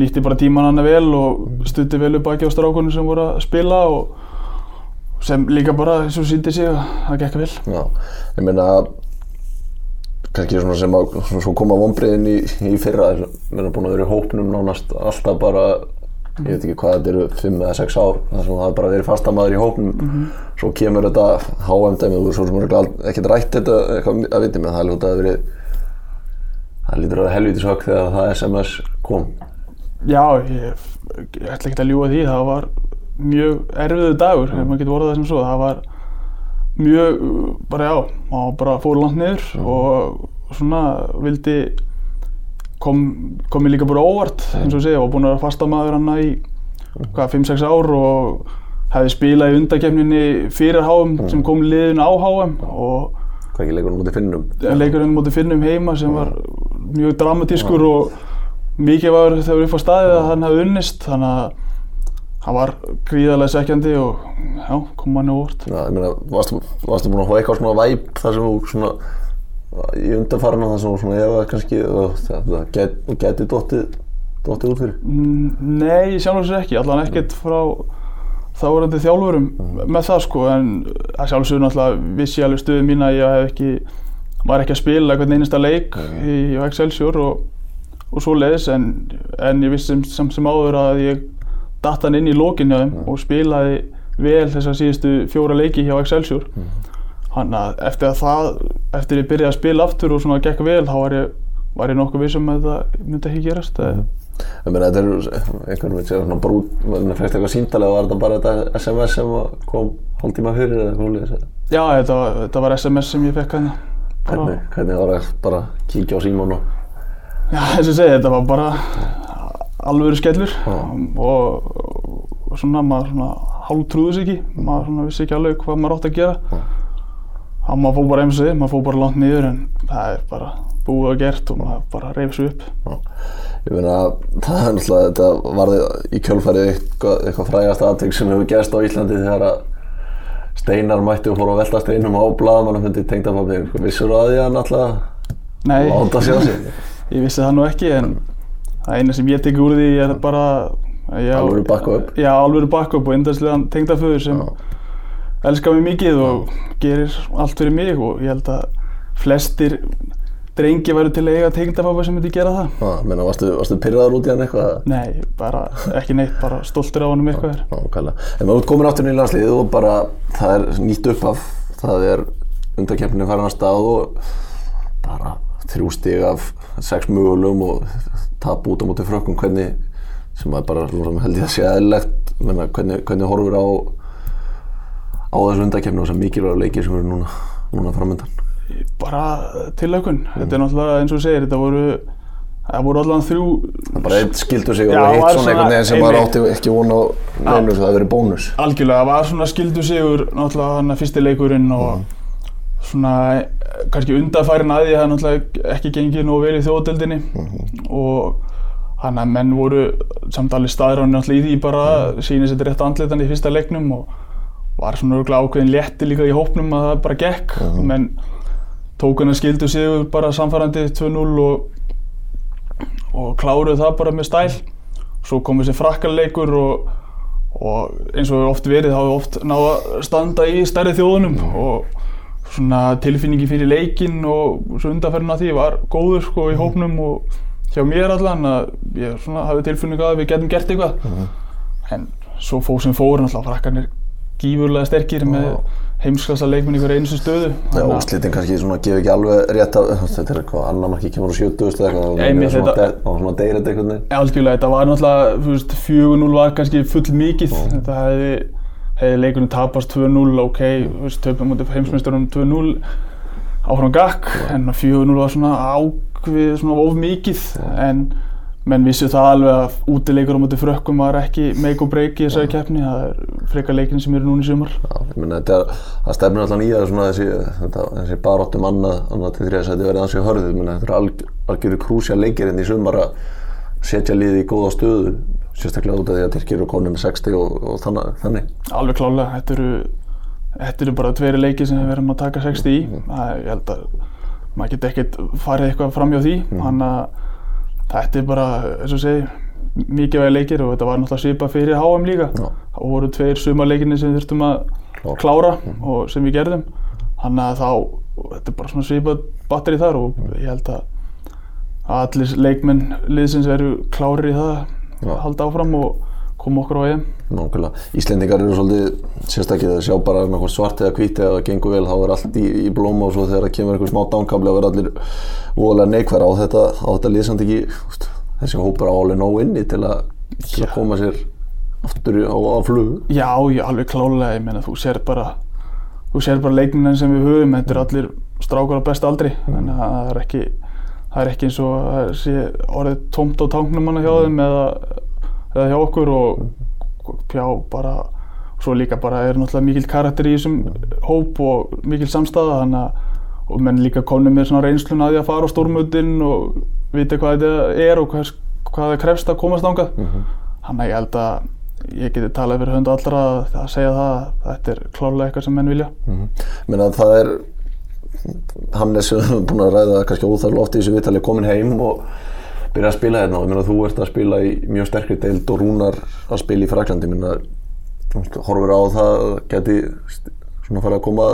nýtti bara tíman hann vel og stutti vel upp baki á strákunum sem voru að spila og sem líka bara eins og síndi sig að það gekk vel. Já, ég meina kannski svona sem að svona svo koma vonbreiðin í, í fyrra við erum búin að vera í hópnum nánast alltaf bara ég veit ekki hvað þetta eru 5 eða 6 ár það har bara verið fastamæður í hópnum. Svo kemur þetta HM-dæmið og svo sem er ekkert rætt þetta eitthvað að viti með það er lútið að verið það lítur að vera helvítis högg þegar það SMS kom. Já, ég, ég ætla ekki að ljúa því, það var mjög erfiðu dagur, ef maður getur orðað það sem svo, það var mjög, bara já, maður bara fór langt niður og svona vildi kom, kom mér líka bara óvart eins og ég segja, ég var búinn að vera fastamaður hann í hvað, 5-6 ár og hefði spilað í undakefninni fyrir HM sem kom liðinu á HM og hvað ekki leikur mútið finnum? Leikurinn mútið finnum heima sem var mjög dramatískur og mikið var þegar upp á staðið að hann hefði unnist. Þannig að hann var gríðarlega sekjandi og já, kom hann í óvart. Já, ég meina, varstu, varstu búin að fá eitthvað svona væp þar sem þú svona í undanfarna þar sem þú svona ef að kannski það, það get, geti dottið dottið út fyrir? Mm, Nei, ég sjálf sér ekki, allan ekkert frá þáverandi þjálfurum með það sko, en að sjálfsögur náttúrulega vissi alveg stöðu mín að ég hef ekki, var ekki að spila hvern einasta leik í, í Excelsior og, og svo leiðis, en, en ég vissi sem, sem áður að ég datt hann inn í lókinu og spilaði vel þessar síðustu fjóra leiki hjá Excelsior. Hann að eftir að það eftir ég byrjaði að spila aftur og svona gekk vel þá var ég, var ég nokkuð vissum að það myndi ekki gerast mm. Ég meina þetta er einhvern veginn svona brút, maður fæst eitthvað síndalega var þetta bara þetta SMS sem kom hálf tíma fyrir eða eitthvað hólið Já, þetta, þetta var SMS sem ég fekk hérna. Bara- Hvernig, hvernig var það bara kíkja á símón og Já, eins og segi, þetta var bara alvöru skellur Já. og, og svona maður svona hálf trúði sig ekki, maður svona vissi ekki alveg hvað maður átti að gera. Já. Það maður fór bara eins og þið, maður fór bara langt niður en það er bara búið og gert og maður bara reyfði sig upp. Ég meina, það er náttúrulega, þetta varði í kjölfærið eitthvað, eitthvað frægast aðtök sem hefur gerst á Íslandi þegar að Steinar mætti og fór að velta steinum á blaðmannum hundi tengdapapir. Vissur að því að náttúrulega láta sjá sig? ég vissi það nú ekki en það eina sem ég tek úr því er bara Alvöru backup. Já, alvöru backup og eindagslegan tengdaföður sem elskar mig mikið og gerir allt fyrir mig og ég held að flestir drengi væru til að eiga tengdaföður sem myndi gera það. Já, meina, varstu, varstu pyrraður út í hann eitthvað? Nei, bara ekki neitt, bara stoltur á hann um eitthvað. Já, kæla. En maður ert komin áttur í landslið og bara, það er nýtt upphaf, það er undarkeppni farin að stað og bara þrjú stig af sex mögulegum og tap út á móti frökkum, hvernig, sem er bara svona, held ég að sé menna, hvernig, hvernig horfur á, á þessu undarkeppni og þessar mikilvæga leikir sem eru núna, núna framöndan. Bara tilaukun. Þetta er náttúrulega eins og segir, þetta voru, það voru allan þrjú Það bara eitt skildur sig og hitt var svona svona- einhvern veginn sem einmitt. átti ekki von á neinu, svo það verið bónus. Algjörlega, það var svona skildu sigur náttúrulega hann að fyrsti leikurinn og svona eh, kannski undanfærin að því að það náttúrulega ekki gengið nógu vel í þjóðdeldinni og hann að menn voru samt alveg staðráni náttúrulega í því bara að sína sér rétt andlitan í fyrsta leiknum og var svona örgulega ákveðin létti líka í hópnum að það bara gekk. Menn tók hann að skildu sigur bara samfærandi 2-0 og, og kláruðu það bara með stæl. Svo kom þessi frakkarleikur og og eins og oft verið þá hefur oft náð að standa í stærri þjóðunum og svona tilfinningi fyrir leikinn og svo undanferðin að því var góður sko í hópnum og hjá mér allan að ég svona hafi tilfinningu að við getum gert eitthvað. En svo fór sem fór náttúrulega frakkarnir gífurlega sterkir með heimskasta leikminn í hverju einustu stöðu. Já, Þannig að- úrslitin kannski svona gefur ekki alveg rétt af, þetta er eitthvað annar marki kemur 70 eða eitthvað, mér svona, þetta- de, svona deyrir þetta einhvern veginn. Algjörlega, þetta var náttúrulega, þú veist, 4-0 var kannski full mikið. Þetta hefði, hefði leikunum tapast 2-0, ok, töfum mútið heimsmeistarum 2-0 áfram gakk, en 4-0 var svona ákvið svona of mikið, en menn vissu það alveg að útileikur á mútið frökkum var ekki make or break í þessari keppni, það er frekar leikin sem eru núna í sumar. Já, ég meina þetta það stefnir alltaf nýja svona þessi, þetta, þessi baróttum annað, annað til þriðas að þetta verði ansið hörðu, þetta er alg, algjöru krúsja leikir inn í sumar að setja liði í góða stöðu, sérstaklega út af því að Tyrkir eru konið með 60 og, og þannig. Alveg klálega, þetta eru, þetta eru bara tveiri leiki sem við erum að taka 60 í. Það, ég held að maður geti ekkert farið eitthvað fram hjá því. Þannig að þetta er bara, eins og segi, mikilvægi leikir og þetta var náttúrulega svipað fyrir HM líka. Já. Það voru tveir sumarleikinni sem við þurftum að Klára. klára og sem við gerðum. Þannig að þá, þetta er bara svona svipað batteri þar og ég held að allir leikmenn liðsins eru klárir í það Já. að halda áfram og koma okkur á EM. Nákvæmlega. Íslendingar eru svolítið sérstaklega að sjá bara annarkvort svart eða hvítt eða það gengur vel, þá er allt í, í blóma og svo þegar það kemur einhver smá dánkabli og verður allir voðalega neikværa á þetta, á þetta liðsamt ekki úst, þessi hópur á alveg nóg inni til að, til að koma sér aftur á, á flug. Já, já, alveg klálega, ég meina þú sér bara þú sér bara leikminn sem við höfum þetta er allir strákar á besta aldri þannig að það er ekki það er ekki eins og það sé orðið tómt á tanknum manna hjá þeim eða, eða hjá okkur og já, bara svo líka bara er náttúrulega mikil karakter í þessum hóp og mikil samstæða þannig að og menn líka komnir með svona reynslun að því að fara á stórmötin og vita hvað þetta er og hvað, hvað það krefst að komast ángað þannig að ég held að ég geti talað fyrir höndu allra að, að segja það að þetta er klárlega eitthvað sem menn vilja. Menna það er Hannes erum búin að ræða kannski óþarlega oft í þessu viðtali komin heim og byrja að spila hérna. Og ég meina þú ert að spila í mjög sterkri deild og Rúnar að spila í Fraklandi ég meina horfir á það að geti svona fara að koma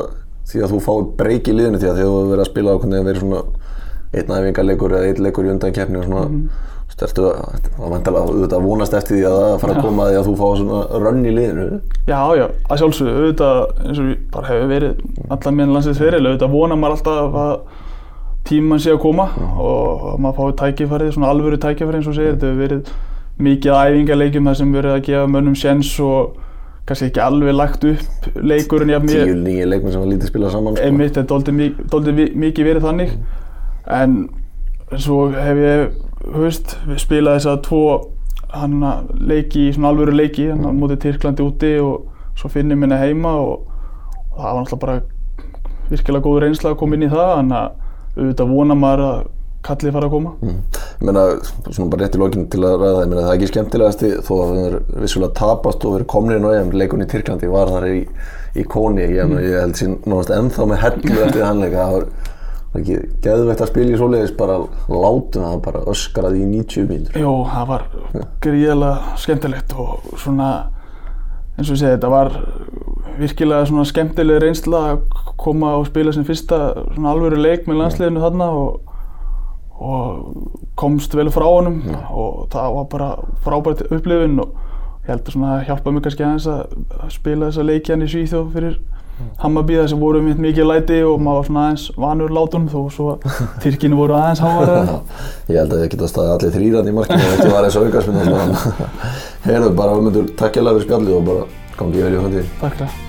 því að þú fáir breyk í liðinu því að þú hefur verið að spila það verið svona einn æfingarleikur eða einn leikur í undan keppni og svona Ertu að vonast eftir því að það fara að koma að því að þú fá svona rönn í liðinu? Já, já, að sjálfsögðu, auðvitað eins og við bara hefur verið allar meðan landsins fyrir, auðvitað vonar maður alltaf að tíman sé að koma og að maður fái tækifærið, svona alvöru tækifærið eins og segir, þetta hefur verið mikið æfingarleikjum þar sem verið að gefa mönnum séns og kannski ekki alveg lagt upp leikurinn jafn Tíu nýju leikmenn sem var lítið spilað saman. sko. Einmitt, þetta er doldið mikið verið þannig en svo hef ég, þú veist, spilað þess að tvo hann leiki í svona alvöru leiki, hann á mótið Tyrklandi úti og svo finnir minna heima og, og það var náttúrulega bara virkilega góð reynsla að koma inn í það, þannig að auðvitað vona maður að kallið fara að koma. Mm. Ég meina, svona bara rétt í lokinu til að ræða, ég meina það er ekki skemmtilegast þó að við erum vissulega tapast og verið komnir inn á EM, leikunni í Tyrklandi var þar í, í Kóni, ég, mm. ég held sín náttúrulega ennþá með hellu eftir þannleika, það var ekki geðveikt að spila í svoleiðis bara látum það bara öskraði í 90 mínútur. Jó, það var gríðilega skemmtilegt og svona eins og ég segi þetta var virkilega svona skemmtileg reynsla að koma og spila sin fyrsta svona alvöru leik með landsliðinu þarna og, og komst vel frá honum ja. og það var bara frábært upplifun og ég held að svona hjálpa mig kannski aðeins að spila þessa leikjan í Svíþjóð fyrir Hammarby þar sem voru mitt mikið læti og maður var svona aðeins vanur látunum þó svo Tyrkinu voru aðeins hávaræðar. Ég held að það geta staðið allir þrýran í markinu þetta var eins og aukarsmynda. Heyrðu bara, við myndum takk hjá fyrir spjallið og bara gangið vel í framtíð. Takk fyrir.